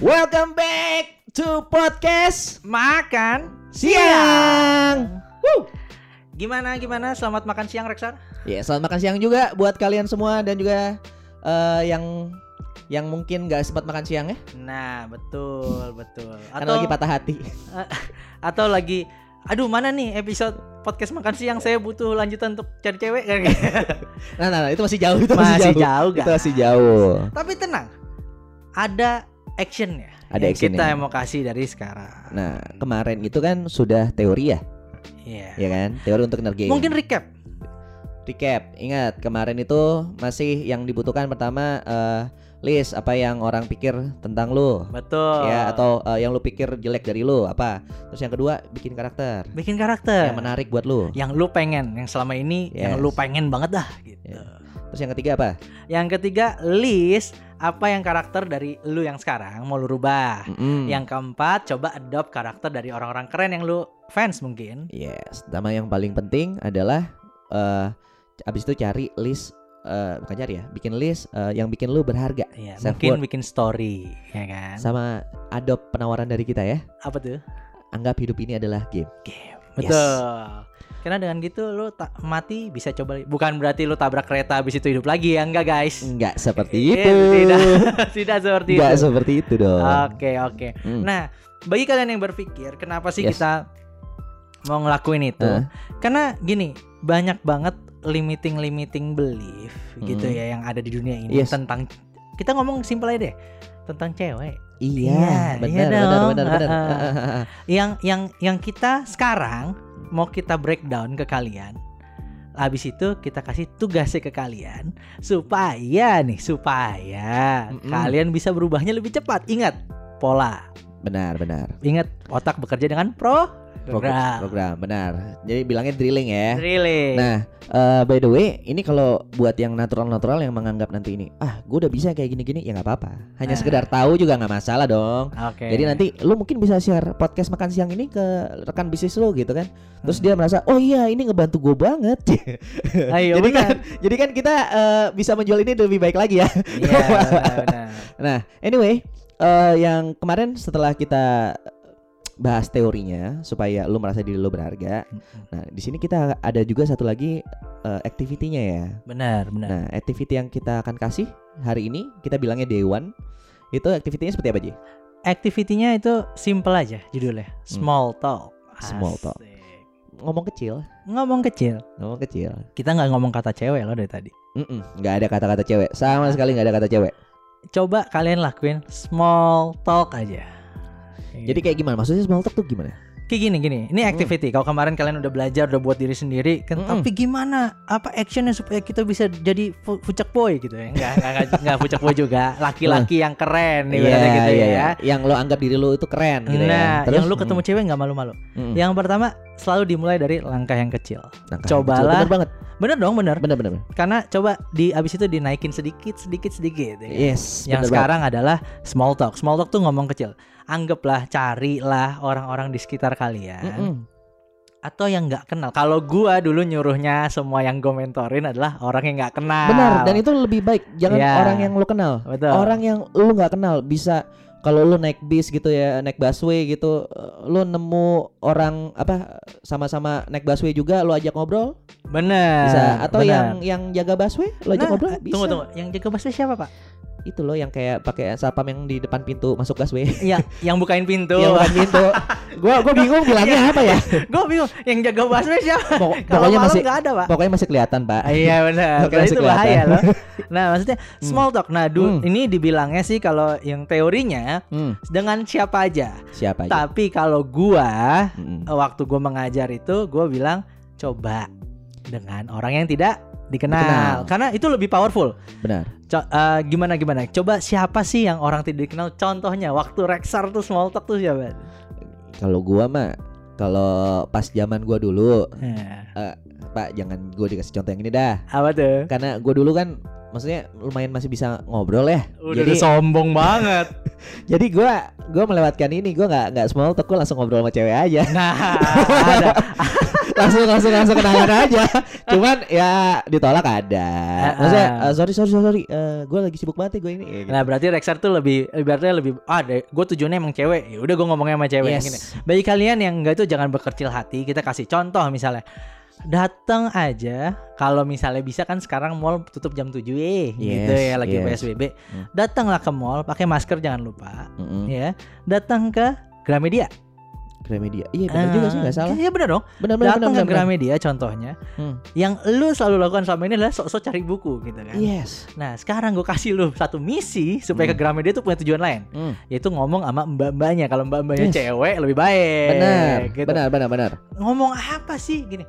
Welcome back to podcast Makan siang. Woo. Gimana gimana? Selamat makan siang Reksan. Ya, selamat makan siang juga buat kalian semua dan juga eh, yang yang mungkin nggak sempat makan siang ya, Nah, betul, betul. karena lagi patah hati. atau lagi aduh mana nih episode podcast makan siang saya butuh lanjutan untuk cari cewek kan Nah, nah, nah, itu masih jauh, itu masih, masih jauh. jauh Itu masih jauh. tapi tenang ada actionnya Ada yang actionnya. kita mau kasih dari sekarang Nah, kemarin itu kan sudah teori ya, Iya. ya kan? Teori untuk energi. mungkin recap recap. Ingat, kemarin itu masih yang dibutuhkan pertama eh, list apa yang orang pikir tentang lu. betul Ya, atau eh, yang lu pikir jelek dari lu apa? Terus yang kedua, bikin karakter bikin karakter yang menarik buat lu. yang lu pengen yang selama ini yang Yes. lu pengen banget dah gitu Ya. Terus yang ketiga apa? yang ketiga list apa yang karakter dari lu yang sekarang mau lu rubah Mm-mm. Yang keempat, coba adopt karakter dari orang-orang keren yang lu fans mungkin. Yes, sama yang paling penting adalah eh abis itu cari list eh bukan cari ya, bikin list eh, yang bikin lu berharga Iya, mungkin worth. bikin story, ya kan? sama adopt penawaran dari kita ya. Apa tuh? Anggap hidup ini adalah game. Game. Yes. Karena dengan gitu lu tak mati bisa coba bukan berarti lu tabrak kereta habis itu hidup lagi ya enggak guys. Enggak seperti Eh, itu. Tidak, tidak seperti Enggak itu. seperti itu dong. Oke, oke. Hmm. Nah, bagi kalian yang berpikir kenapa sih Yes. kita mau ngelakuin itu? Heeh. Karena gini, banyak banget limiting limiting belief gitu Hmm. ya yang ada di dunia ini Yes. tentang kita ngomong simpel aja deh tentang cewek Iya, Iya, benar, iya benar, dong. benar, benar. Heeh. yang yang yang kita sekarang mau kita breakdown ke kalian. Habis itu kita kasih tugasnya ke kalian supaya nih supaya Mm-mm. kalian bisa berubahnya lebih cepat. Ingat pola. Benar, benar. Ingat otak bekerja dengan pro Program, program. benar. Jadi bilangnya drilling ya. Really? Nah, eh, by the way, ini kalau buat yang natural-natural yang menganggap nanti ini, ah, gue udah bisa kayak gini-gini, ya nggak apa-apa. Hanya Nah. sekedar tahu juga nggak masalah dong. Oke. Jadi nanti lu mungkin bisa share podcast makan siang ini ke rekan bisnis lu gitu kan. Terus dia merasa, oh iya ini ngebantu gue banget. Ayo jadi benar. kan, jadi kan kita eh, bisa menjual ini lebih baik lagi ya. Iya. Nah, anyway, eh, yang kemarin setelah kita bahas teorinya supaya lu merasa diri lu berharga. Nah, di sini kita ada juga satu lagi eh, activity-nya ya. Benar, benar. Nah, activity yang kita akan kasih hari ini kita bilangnya day one. Itu activity-nya seperti apa, Ji? Activity-nya itu simple aja judulnya. Small talk. Hmm. Small talk. Ngomong kecil, Ngomong kecil. ngomong kecil. Kita nggak ngomong kata cewek loh dari tadi. Mm-mm, nggak ada kata-kata cewek, sama sekali nggak ada kata cewek. Coba kalian lakuin small talk aja. Jadi kayak gimana? Maksudnya small talk tuh gimana? Kayak gini gini. Ini Hmm. activity. Kalau kemarin kalian udah belajar, udah buat diri sendiri, kan, Mm-mm. tapi gimana? Apa actionnya supaya kita bisa jadi fucek boy gitu ya? Enggak, enggak, enggak, enggak fucek boy juga. Laki-laki yang keren nih berarti gitu iya, ya. iya. Yang lo anggap diri lo itu keren gitu ya. Nah, yang lu ketemu cewek nggak malu-malu. mm, Yang pertama selalu dimulai dari langkah yang kecil. langkah cobalah. kecil. Bener banget. Bener dong, bener. Bener bener. bener. Karena coba di abis itu dinaikin sedikit, sedikit, sedikit. ya. Yes. Yang sekarang adalah small talk. Small talk tuh ngomong kecil. Anggaplah, carilah orang-orang di sekitar kalian Mm-mm. atau yang nggak kenal. Kalau gua dulu nyuruhnya semua yang gue mentorin adalah orang yang nggak kenal. Benar. Dan itu lebih baik. Jangan Iya. orang yang lo kenal. Betul. Orang yang lo nggak kenal bisa kalau lu naik bis gitu ya, naik busway gitu, lu nemu orang apa sama-sama naik busway juga, lu ajak ngobrol bener. bisa. Atau bener. yang yang jaga busway, lu ajak Nah, ngobrol bisa. Tunggu tunggu. Yang jaga busway siapa pak? Itu loh yang kayak pakai satpam yang di depan pintu masuk busway. yang yang bukain pintu. yang bukan pintu. gua gua bingung bilangnya apa ya. gue bingung. Yang jaga busway siapa? Pok- pokoknya malam masih nggak ada pak. pokoknya masih kelihatan, Pak. Iya benar. Masih itu bahaya kelihatan. loh. Nah maksudnya small talk. Nah du- Hmm. ini dibilangnya sih kalau yang teorinya Hmm, dengan siapa aja. siapa aja? Tapi kalau gua Mm-mm. waktu gua mengajar itu gua bilang coba dengan orang yang tidak dikenal, Dikenal. karena itu lebih powerful. Benar. Co- eh, gimana gimana? Coba siapa sih yang orang tidak dikenal? Contohnya waktu Rexar tuh small talk tuh siapa? Kalau gua mah kalau pas zaman gua dulu, Nah, Pak jangan gua dikasih contoh yang ini dah. apa tuh? Karena gua dulu kan maksudnya lumayan masih bisa ngobrol ya. Udah, jadi sombong banget. jadi gua gua melewatkan ini, gua nggak nggak small talk, gua langsung ngobrol sama cewek aja. Nah, ada langsung langsung langsung kenangan aja. Cuman ya ditolak ada. Maksudnya eh, sorry sorry sorry, sorry. gue lagi sibuk banget gue ini. Ya, gitu. Nah berarti Rexar tuh lebih ibaratnya lebih ah gue tujuannya emang cewek ya udah gue ngomongnya sama cewek Yes. gini. Bagi kalian yang enggak tuh jangan berkecil hati kita kasih contoh misalnya datang aja kalau misalnya bisa kan sekarang mall tutup jam 7 eh gitu Yes, ya lagi yes. PSBB Hmm. datanglah ke mall pakai masker jangan lupa Mm-mm. ya datang ke Gramedia Gramedia. Iya benar juga sih nggak salah. iya benar dong Benar benar datang ke benar. Gramedia contohnya Hmm. yang lu selalu lakukan selama ini adalah sok-sok cari buku gitu kan Yes. nah sekarang gue kasih lu satu misi supaya Hmm. ke Gramedia tuh punya tujuan lain Hmm. yaitu ngomong sama mbak-mbaknya kalau mbak-mbaknya Yes. cewek lebih baik Benar. gitu. Benar benar benar. ngomong apa sih gini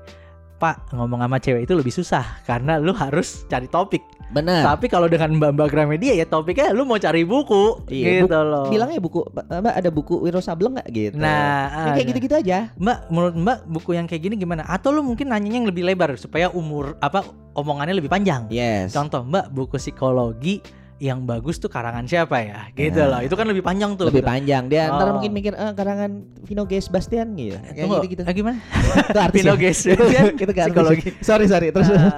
Pak ngomong sama cewek itu lebih susah karena lu harus cari topik Benar. tapi kalau dengan mbak-mbak Gramedia ya topiknya lu mau cari buku Iya, gitu loh Bilangnya buku Mbak ada buku Wiro Sableng nggak gitu. nah Ya, kayak gitu-gitu aja. Mbak menurut Mbak buku yang kayak gini gimana atau lu mungkin nanyanya yang lebih lebar supaya umur apa omongannya lebih panjang Yes. contoh Mbak buku psikologi yang bagus tuh karangan siapa ya gitu Ya. loh itu kan lebih panjang tuh lebih gitu. panjang dia ntar Oh. mungkin mikir eh, karangan Vino G. Sebastian gitu. Kayak Tunggu, gitu-gitu. eh, gimana? Itu artis Vino ya? G. itu, Sebastian, itu kan psikologi. Sorry sorry terus. Ah,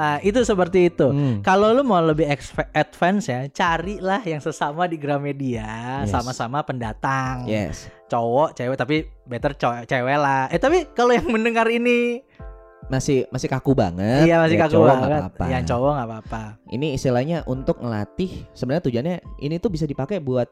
ah, itu seperti itu. Hmm. Kalau lu mau lebih advance ya, carilah yang sesama di Gramedia, Yes. sama-sama pendatang. Yes. Cowok, cewek tapi better cowok cewek lah. Eh tapi kalau yang mendengar ini Masih masih kaku banget. iya masih ya kaku cowok banget. apa-apa. Yang cowok nggak apa-apa. Ini istilahnya untuk ngelatih. Sebenarnya tujuannya ini tuh bisa dipakai buat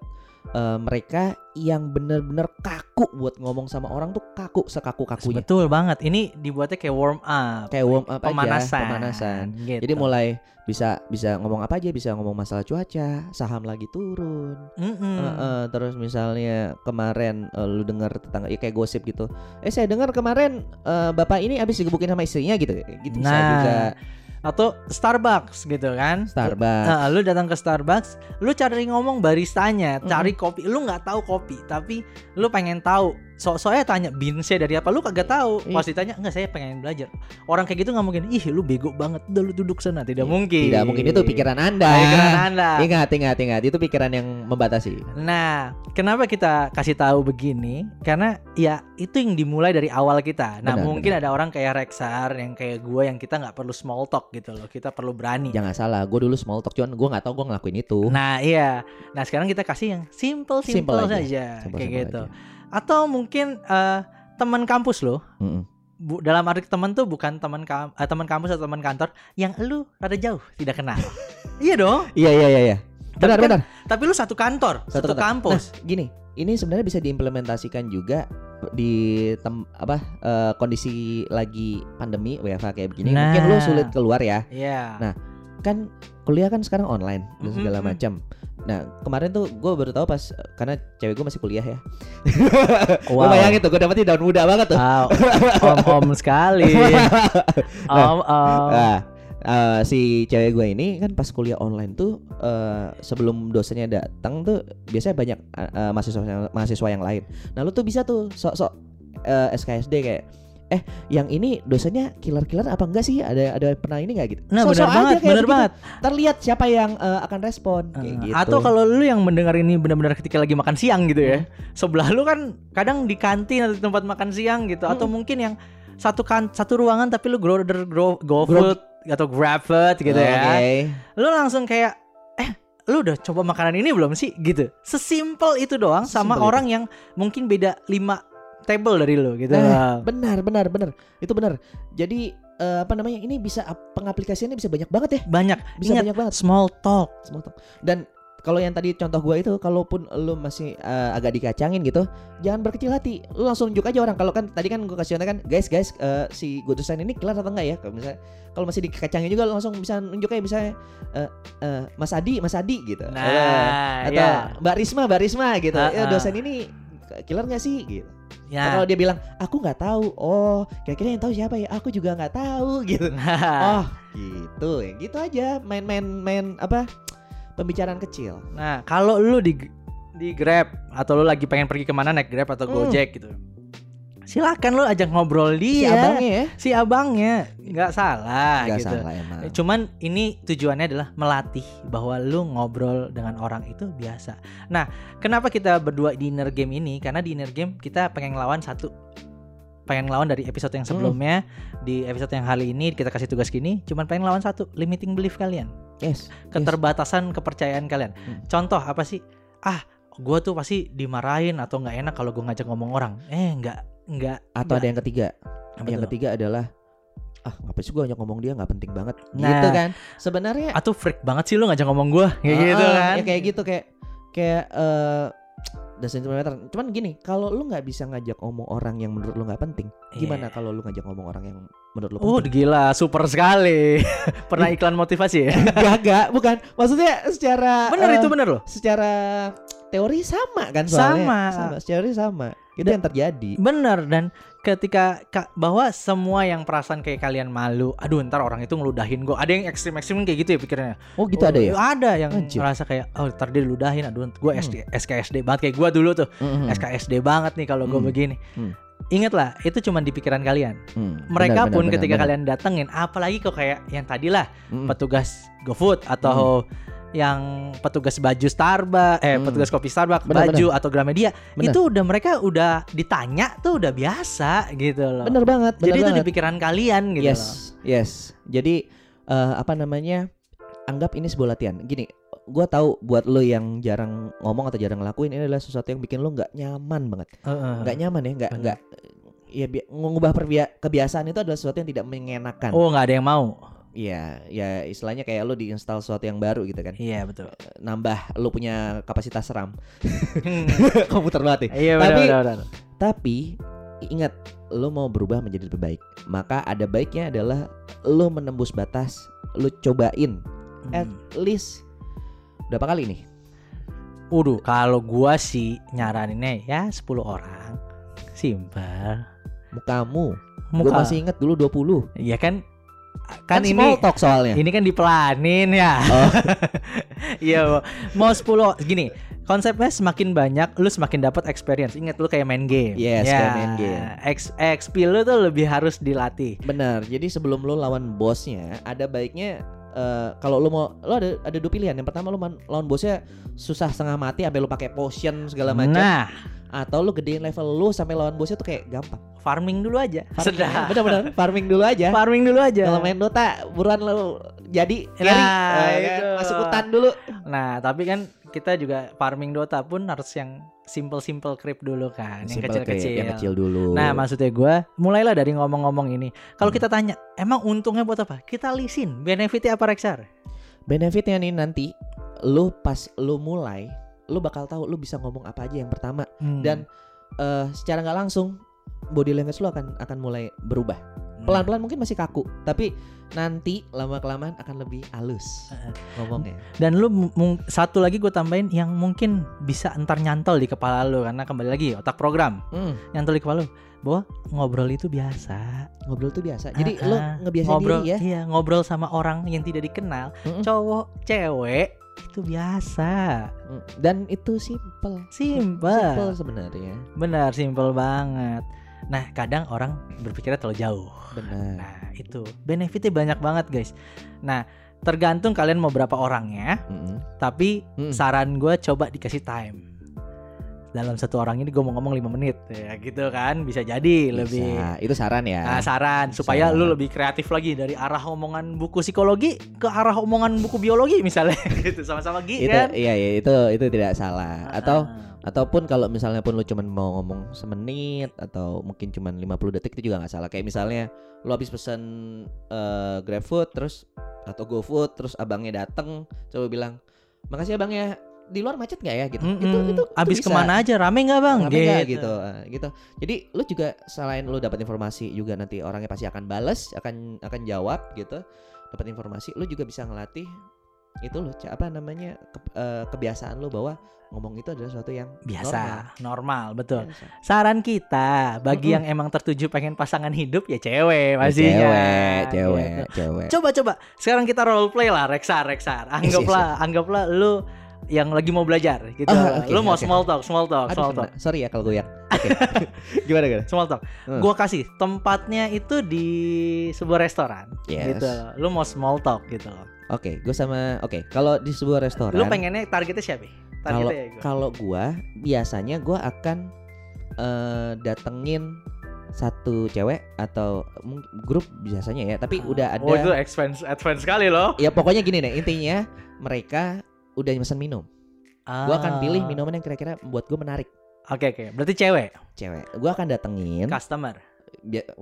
eh, mereka yang bener-bener kaku buat ngomong sama orang tuh kaku sekaku kakunya. Betul banget. Ini dibuatnya kayak warm up. Kayak warm up aja, pemanasan. pemanasan. Gitu. Jadi mulai bisa bisa ngomong apa aja, bisa ngomong masalah cuaca, saham lagi turun. Mm-mm. Heeh, terus misalnya kemarin eh, lu dengar tetangga ya kayak gosip gitu. Eh saya dengar kemarin eh, bapak ini habis digebukin sama istrinya gitu. Gitu bisa Nah, juga Atau Starbucks gitu kan. Starbucks. Nah, lu datang ke Starbucks, lu cari ngomong baristanya, cari kopi. Lu nggak tahu kopi, tapi lu pengen tahu. So soalnya tanya beansnya dari apa, lu kagak tahu. Iya. Pas ditanya, enggak saya pengen belajar. Orang kayak gitu nggak mungkin. Ih, lu bego banget, udah lu duduk sana. Tidak Iya, mungkin. Tidak mungkin itu pikiran Anda. Pikiran Anda. Ingat, ingat, ingat. Itu pikiran yang membatasi. Nah, kenapa kita kasih tahu begini? Karena ya itu yang dimulai dari awal kita. Nah, Benar, mungkin ada orang kayak Rexar yang kayak gue yang kita nggak perlu small talk gitu loh. Kita perlu berani. Jangan salah, gue dulu small talk cuman gue nggak tahu gue ngelakuin itu. Nah iya, nah sekarang kita kasih yang simple simple, Simple aja. saja Simple-simple kayak gitu. aja. Atau mungkin eh, teman kampus lo, Mm-mm. bu, dalam arti teman tuh bukan teman kam- eh, teman kampus atau teman kantor yang lu rada jauh tidak kenal. iya dong. Iya, iya, iya, iya. Benar, kan- benar. Tapi lu satu kantor, satu, Satu kantor. kampus. Gini, ini sebenarnya bisa diimplementasikan juga di tem apa eh, kondisi lagi pandemi WFH kayak begini. Nah. Mungkin lu sulit keluar ya. Iya. Nah, kan kuliah kan sekarang online dan segala Mhm. macam. Nah kemarin tuh gue baru tahu pas karena cewek gue masih kuliah ya. Gue Wow. bayangin tuh gue dapetin daun muda banget tuh. Wow, om-om sekali. Om, om. Nah, eh, si cewek gue ini kan pas kuliah online tuh eh, sebelum dosennya datang tuh biasanya banyak eh, eh, mahasiswa mahasiswa yang lain. Nah lu tuh bisa tuh sok-sok eh, SKSD kayak eh yang ini dosennya killer-killer apa enggak sih ada ada pernah ini nggak gitu Nah, Sok-sok benar aja banget, benar begitu. banget. Ntar lihat siapa yang eh, akan respon kayak Eh, gitu Atau kalau lu yang mendengar ini benar-benar ketika lagi makan siang gitu ya. Sebelah lu kan kadang di kantin atau di tempat makan siang gitu atau mungkin yang satu kan satu ruangan tapi lu order go, go food atau grab food gitu ya. Oke. Lu langsung kayak eh lu udah coba makanan ini belum sih gitu. Sesimpel itu doang sama Sesimpel orang yang mungkin beda 5 table dari lu gitu. Nah, benar benar benar itu benar jadi eh, apa namanya ini bisa ap- pengaplikasiannya bisa banyak banget ya Banyak. bisa Ingat banyak banget small talk. Small talk. Dan kalau yang tadi contoh gua itu kalaupun lu masih eh, agak dikacangin gitu, jangan berkecil hati. Lu langsung unjuk aja orang. Kalau kan tadi kan gua kasih contoh kan, guys guys eh, si Godusan ini kelar atau enggak ya? Kalau misalnya kalau masih dikacangin juga lu langsung bisa nunjuk aja misalnya eh, eh, Mas Adi, Mas Adi gitu. Nah, atau ya. Mbak Risma, Mbak Risma gitu. Ah, Ya ah. dosen ini killer nggak sih gitu. Ya. Kalau dia bilang aku nggak tahu, oh kira-kira yang tahu siapa ya? Aku juga nggak tahu gitu. Nah. Oh gitu ya gitu aja main-main main apa pembicaraan kecil. Nah, kalau lu di di Grab atau lu lagi pengen pergi ke mana naik Grab atau Hmm. Gojek gitu. Silakan lu ajak ngobrol Si dia. abangnya ya. Si abangnya nggak salah Gak gitu. salah emang. Cuman ini tujuannya adalah melatih bahwa lu ngobrol dengan orang itu biasa. Nah, kenapa kita berdua di inner game ini? Karena di inner game kita pengen lawan satu pengen lawan dari episode yang sebelumnya di episode yang kali ini kita kasih tugas gini cuman pengen lawan satu limiting belief kalian Yes. keterbatasan kepercayaan kalian Hmm. contoh apa sih ah gue tuh pasti dimarahin atau nggak enak kalau gue ngajak ngomong orang eh nggak nggak Atau ada yang ketiga. Apa yang ketiga adalah ah ngapain sih gue ngajak ngomong dia nggak penting banget Nah. gitu kan sebenarnya atau freak banget sih lu ngajak ngomong gue kayak Ah, gitu ah, kan ya kayak gitu kayak kayak eh doesn't matter. Cuman gini, kalau lu nggak bisa ngajak ngomong orang yang menurut lu nggak penting, gimana Iya. kalau lu ngajak ngomong orang yang menurut lu Oh penting? gila super sekali Pernah iklan motivasi ya Enggak, enggak, bukan. Maksudnya secara Bener eh, itu bener loh secara teori sama kan soalnya. Sama. sama secara teori sama. Itu Dan- yang terjadi. Bener dan ketika ka- bahwa semua yang perasaan kayak kalian malu Aduh ntar orang itu ngeludahin gue Ada yang ekstrim-ekstrim kayak gitu ya pikirnya Oh gitu ada ya? Ada yang Anjir. ngerasa kayak Oh ntar dia ludahin Aduh gue Hmm. SD, SKSD banget Kayak gue dulu tuh Mm-mm. SKSD banget nih kalau gue Hmm. begini Hmm. Ingatlah itu cuma di pikiran kalian Hmm, Mereka benar, pun benar, ketika benar. kalian datengin Apalagi kok kayak yang tadi lah Mm-mm. Petugas GoFood Atau yang petugas baju Starbucks eh Hmm. petugas kopi Starbucks baju atau Gramedia Benar. itu udah mereka udah ditanya tuh udah biasa gitu loh. Bener banget, bener Jadi itu banget. di pikiran kalian gitu yes, loh. yes. Jadi eh, apa namanya? Anggap ini sebuah latihan. Gini, gua tahu buat lo yang jarang ngomong atau jarang ngelakuin ini adalah sesuatu yang bikin lo nggak nyaman banget. Nggak nyaman ya, nggak Bener. nggak. Ya bi- mengubah perbia- kebiasaan itu adalah sesuatu yang tidak mengenakan. Oh nggak ada yang mau. Iya, ya istilahnya kayak lo diinstal sesuatu yang baru gitu kan. Iya betul. Nambah lo punya kapasitas RAM. Hmm. Komputer banget ya. Iya Tapi- benar. benar. Tapi ingat lo mau berubah menjadi lebih baik. Maka ada baiknya adalah lo menembus batas, lo cobain at Hmm. least berapa kali nih? Waduh, kalau gua sih nyaraninnya ya 10 orang. Simpel. Mukamu. Gue Muka. masih inget dulu 20. Iya kan Kan, kan ini small talk soalnya. ini kan dipelanin ya. Oh. Iya, mau 10 gini. Konsepnya semakin banyak, lu semakin dapat experience. Ingat lu kayak main game. Yes, kayak main game. X, XP lu tuh lebih harus dilatih. Benar. Jadi sebelum lo lawan bosnya, ada baiknya eh, kalau lo mau lo ada ada dua pilihan. Yang pertama lo lawan bosnya susah setengah mati sampai lo pakai potion segala macam Nah, atau lo gedein level lo sampai lawan bosnya tuh kayak gampang. farming dulu aja. Farming- Sedap. Bener-bener farming dulu aja. Farming dulu aja. Kalau main Dota buruan lo jadi Nah, eh, kan? masuk hutan dulu. Nah, tapi kan kita juga farming Dota pun harus yang simple-simple creep dulu kan, yang kecil-kecil. yang kecil dulu. Nah, maksudnya gue mulailah dari ngomong-ngomong ini. Kalau Hmm. kita tanya, emang untungnya buat apa? Kita lisin, benefitnya apa Rexar? benefitnya nih nanti lu pas lu mulai, lu bakal tahu lu bisa ngomong apa aja yang pertama Hmm. dan eh, secara nggak langsung body language lu akan akan mulai berubah. Hmm. Pelan-pelan mungkin masih kaku, tapi nanti lama kelamaan akan lebih halus ngomongnya. Dan lu satu lagi gue tambahin yang mungkin bisa entar nyantol di kepala lu karena kembali lagi otak program Hmm, nyantol di kepala lu bahwa ngobrol itu biasa. ngobrol tuh biasa. Jadi Ah, lu ah. ngebiasain ngobrol diri ya. iya ngobrol sama orang yang tidak dikenal, Mm-mm. cowok, cewek itu biasa. Hmm, Dan itu simple. Simple. Simple sebenarnya. Benar, simple banget. Nah, kadang orang berpikirnya terlalu jauh. Benar. Nah, itu benefitnya banyak banget, guys. Nah, tergantung kalian mau berapa orangnya, Mm-mm. tapi Mm. saran gue coba dikasih time. Dalam satu orang ini gue mau ngomong 5 menit, ya gitu kan, bisa jadi lebih. Bisa. Itu saran ya. Nah, saran supaya Saran. lu lebih kreatif lagi dari arah omongan buku psikologi ke arah omongan buku biologi misalnya gitu sama-sama Gi itu kan. iya iya itu itu tidak salah. Atau Ah. ataupun kalau misalnya pun lu cuman mau ngomong semenit atau mungkin cuman 50 detik itu juga nggak salah kayak misalnya lu habis pesen eh, GrabFood terus atau GoFood terus abangnya dateng coba bilang makasih abang ya di luar macet nggak ya gitu Mm-mm. itu itu itu abis bisa. ke mana aja rame nggak bang? Rame nggak gitu eh, gitu jadi lu juga selain lu dapat informasi juga nanti orangnya pasti akan bales akan akan jawab gitu dapat informasi lu juga bisa ngelatih itu lu ca- apa namanya ke- eh, kebiasaan lu bahwa ngomong itu adalah sesuatu yang Biasa, normal, normal. betul. Biasa. Saran kita bagi Mm-mm. yang emang tertuju pengen pasangan hidup ya cewek Ya, pastinya. cewek gitu. cewek cewek Coba coba sekarang kita role play lah Rexar Rexar. Anggaplah anggaplah lu yang lagi mau belajar gitu. Oh, oke, lu mau oke. small talk, small talk, Aduh, small talk. sorry ya kalau goyak oke gimana gimana Small talk. Hmm. Gua kasih tempatnya itu di sebuah restoran Yes. gitu. Lu mau small talk gitu loh. oke gue sama oke kalau di sebuah restoran Lu pengennya targetnya siapa? kalau Targetnya ya gua. kalau gua biasanya gua akan eh, datengin satu cewek atau grup biasanya ya, tapi udah ada Oh itu advance advance sekali loh. Ya pokoknya gini deh, intinya mereka udah pesan minum. Gua akan pilih Ah. minuman yang kira-kira membuat gue menarik. Oke oke, berarti cewek, Cewek. Gua akan datengin. customer.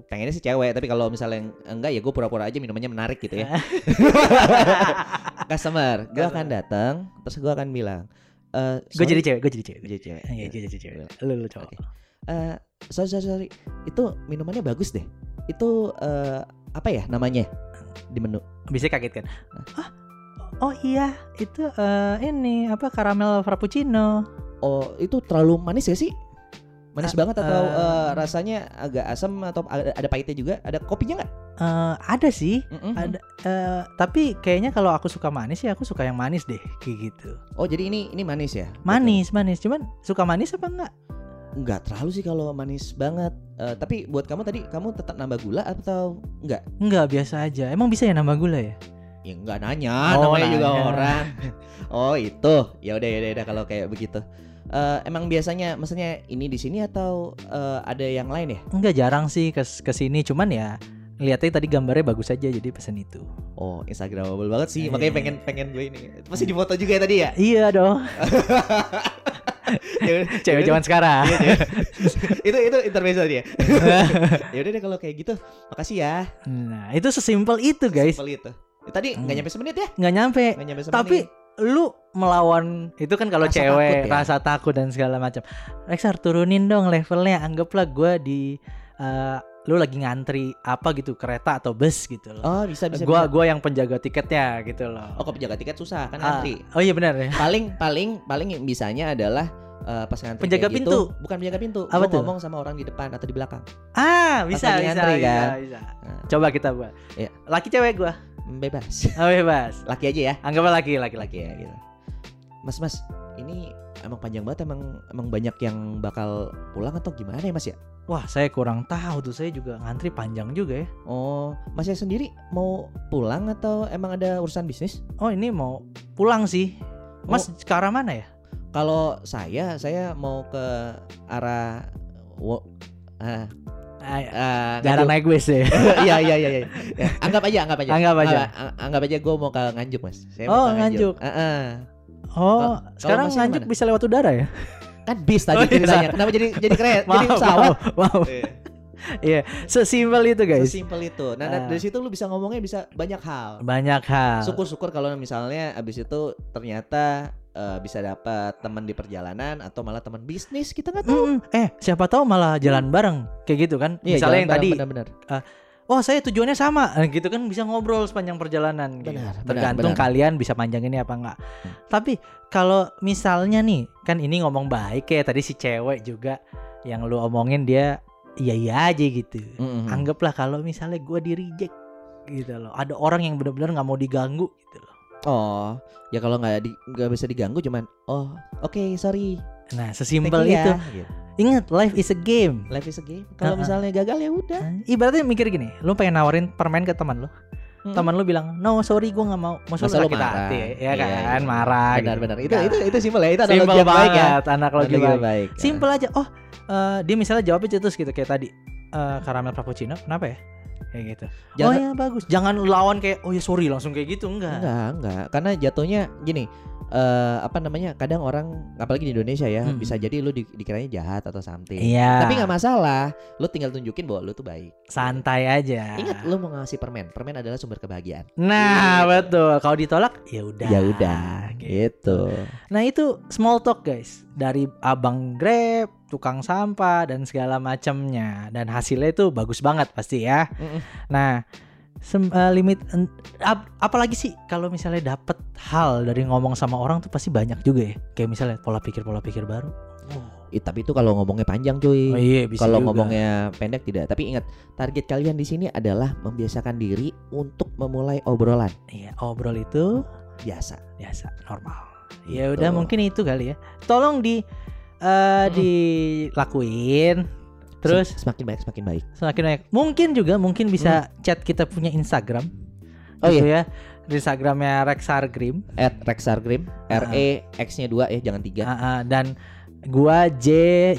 Pengennya sih cewek, tapi kalau misalnya yang enggak ya gue pura-pura aja minumannya menarik gitu ya. Customer. Gue akan datang, terus gue akan bilang, eh Gue jadi cewek, gue jadi cewek. jadi cewek. Iya, gue jadi cewek. Lu lu cowok. Oke. Eh, sorry, sorry, sorry. Itu minumannya bagus deh. Itu eh, apa ya namanya di menu? Bisa kaget kan? Ah, oh iya, itu eh, ini apa karamel frappuccino. Oh, itu terlalu manis gak sih? Manis Ah, banget atau eh. eh, rasanya agak asam atau ada, ada pahitnya juga? Ada kopinya nggak? Eh, ada sih, Mm-mm. ada. eh, tapi kayaknya kalau aku suka manis ya aku suka yang manis deh, kayak gitu. Oh, jadi ini ini manis ya? Manis, manis. Cuman suka manis apa enggak? Enggak terlalu sih kalau manis banget. Eh, tapi buat kamu tadi kamu tetap nambah gula atau enggak? Enggak, biasa aja. Emang bisa ya nambah gula ya? Ya enggak nanya, Oh, namanya juga nanya. orang. oh, itu. Ya udah ya udah ya udah kalau kayak begitu. Eh, emang biasanya maksudnya ini di sini atau eh, ada yang lain ya? Enggak jarang sih ke ke sini, cuman ya lihatnya tadi gambarnya bagus aja jadi pesen itu. Oh, Instagramable banget sih. Iya. Makanya pengen pengen gue ini. Masih di foto juga ya tadi ya? Iya dong, Ya cewek ya zaman sekarang. Iya, iya. itu itu intermezzo dia. ya udah deh kalau kayak gitu. Makasih ya. nah, itu sesimpel itu guys. Simpel itu. Ya, tadi nggak Hmm. nyampe semenit ya? Nggak nyampe. Nggak nyampe semenit. Tapi lu melawan itu kan kalau Rasa cewek takut ya? rasa takut dan segala macam. Rexar turunin dong levelnya. Anggaplah gua di eh, lu lagi ngantri apa gitu kereta atau bus gitu loh. Oh, bisa bisa. gua bisa. gua yang penjaga tiketnya gitu loh. Oh, kalau penjaga tiket susah kan Ah, ngantri. oh iya benar ya. Paling paling paling yang bisanya adalah eh, pas ngantri Penjaga kayak pintu. gitu, bukan penjaga pintu. Apa tuh? ngomong sama orang di depan atau di belakang. Ah, bisa bisa, ngantri, bisa, kan? bisa. Nah, Coba kita buat. Iya. Laki cewek gua. Bebas. Oh bebas. Laki aja ya. Anggaplah laki laki laki. Laki ya gitu. Mas, Mas, ini emang panjang banget emang emang banyak yang bakal pulang atau gimana ya, Mas ya? Wah, saya kurang tahu tuh. Saya juga ngantri panjang juga ya. Oh, Masnya sendiri mau pulang atau emang ada urusan bisnis? Oh, ini mau pulang sih. Mas ke arah mana ya? Kalau saya, saya mau ke arah wo, ah, Ah, jarang naik bus ya. Iya iya iya iya. Ya, Anggap aja, anggap aja. Anggap aja. Anggap, anggap aja gue mau ke Nganjuk mas. Saya Oh, Nganjuk. Ah, ah. Oh, kalau sekarang masnya nganjuk bisa lewat udara ya? Kan bis tadi Oh, iya. ceritanya. Kenapa jadi jadi keren? jadi pesawat? Wow, wow. Iya, sesimpel itu guys. Sesimpel itu. Nah, nah, Ah. dari situ lu bisa ngomongnya bisa banyak hal. Banyak hal. Syukur-syukur kalau misalnya abis itu ternyata eh, bisa dapat teman di perjalanan atau malah teman bisnis kita nggak tahu. Mm-mm. Eh, siapa tahu malah jalan bareng kayak gitu kan? Iya, Misalnya yang tadi, benar-benar. oh saya tujuannya sama, Eh, gitu kan bisa ngobrol sepanjang perjalanan. gitu. Benar, Tergantung benar. kalian bisa panjanginnya apa enggak. Hmm. Tapi kalau misalnya nih, kan ini ngomong baik ya tadi si cewek juga yang lu omongin dia iya iya aja gitu. Mm-mm. Anggaplah kalau misalnya gua di reject gitu loh. Ada orang yang benar-benar nggak mau diganggu gitu loh. Oh, ya kalau nggak di nggak bisa diganggu cuman oh oke sorry. Nah, sesimpel you itu. ya. Gitu. Ingat, life is a game. Life is a game. Kalau Uh-uh. misalnya gagal ya udah. Ibaratnya mikir gini, lu pengen nawarin permen ke teman lu, Hmm. teman lu bilang, "No, sorry gua nggak mau." Masa, Masa lu sakit marah? hati, ya Iya, kan? iya. Marah Benar gitu. benar. Itu Nah, itu itu simpel ya. Itu analogi yang baik ya. lagi Analogi baik. baik. Simpel aja. Oh, eh, dia misalnya jawabnya cetus gitu kayak tadi. Eh, karamel frappuccino, kenapa ya? Kayak gitu. Oh Jangan- ya bagus. Jangan lawan kayak, "Oh ya sorry," langsung kayak gitu enggak. Enggak, enggak. Karena jatuhnya gini, eh apa namanya? Kadang orang apalagi di Indonesia ya, Hmm. bisa jadi lu di, dikiranya jahat atau something. Iya. Tapi nggak masalah. Lu tinggal tunjukin bahwa lu tuh baik. santai aja. Ingat lu mau ngasih permen. Permen adalah sumber kebahagiaan. Nah, betul. Kalau ditolak, ya udah. Ya udah, gitu. Nah itu small talk guys dari abang grab, tukang sampah dan segala macamnya dan hasilnya itu bagus banget pasti ya. Mm-mm. Nah sem- eh, limit ap- apalagi sih kalau misalnya dapet hal dari ngomong sama orang tuh pasti banyak juga ya. Kayak misalnya pola pikir pola pikir baru. Ih, tapi itu kalau ngomongnya panjang cuy. Oh iya bisa Kalau ngomongnya pendek tidak. Tapi ingat, target kalian di sini adalah membiasakan diri untuk memulai obrolan Iya obrol itu biasa. biasa normal. Gitu. Ya udah mungkin itu kali ya. Tolong di eh, Mm-mm. dilakuin. Terus Sem- semakin baik semakin baik. semakin banyak. Mungkin juga mungkin bisa chat kita punya Instagram. Oh gitu ya. Di Instagramnya Rexargrim At Rexargrim, R E X-nya 2 ya, jangan 3. Ah, ah, dan gua J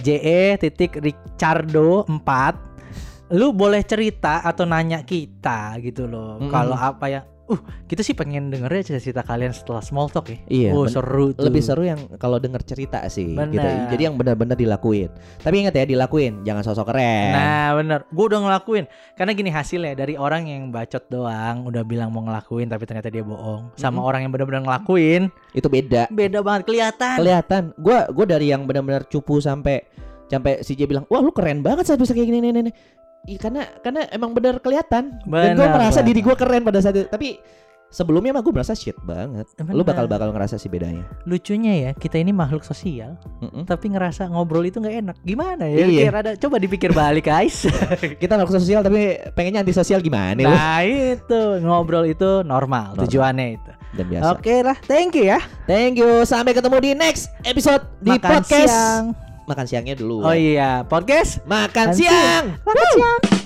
J E titik Ricardo 4 lu boleh cerita atau nanya kita gitu loh. Mm-mm. Kalau apa ya Uh, kita sih pengen denger ya cerita-cerita kalian setelah small talk ya. Iya, Oh, seru tuh. lebih seru yang kalau denger cerita sih gitu. Benar. Jadi yang benar-benar dilakuin. Tapi ingat ya dilakuin, jangan sosok keren. Nah bener Gue udah ngelakuin Karena gini hasilnya Dari orang yang bacot doang Udah bilang mau ngelakuin Tapi ternyata dia bohong Sama Mm-mm. orang yang benar-benar ngelakuin Itu beda. Beda banget kelihatan Kelihatan. Gua gua dari yang benar-benar cupu sampai sampai si J bilang, "Wah, lu keren banget saat bisa kayak gini nih nih." Nih." Iya karena karena emang benar kelihatan. Dan gue merasa benar. diri gue keren pada saat itu. Tapi sebelumnya mah gue merasa shit banget. Lu Benar. bakal bakal ngerasa sih bedanya. Lucunya ya Kita ini makhluk sosial Mm-mm. Tapi ngerasa ngobrol itu nggak enak Gimana ya Iya. Ada Coba dipikir balik guys Kita makhluk sosial tapi pengennya anti sosial gimana lu? Nah itu Ngobrol itu normal, Normal. Tujuannya itu Dan biasa. Oke lah Thank you ya Thank you. Sampai ketemu di next episode di Makan podcast. siang Makan siangnya dulu. Oh iya Podcast Makan Makan siang. Makan siang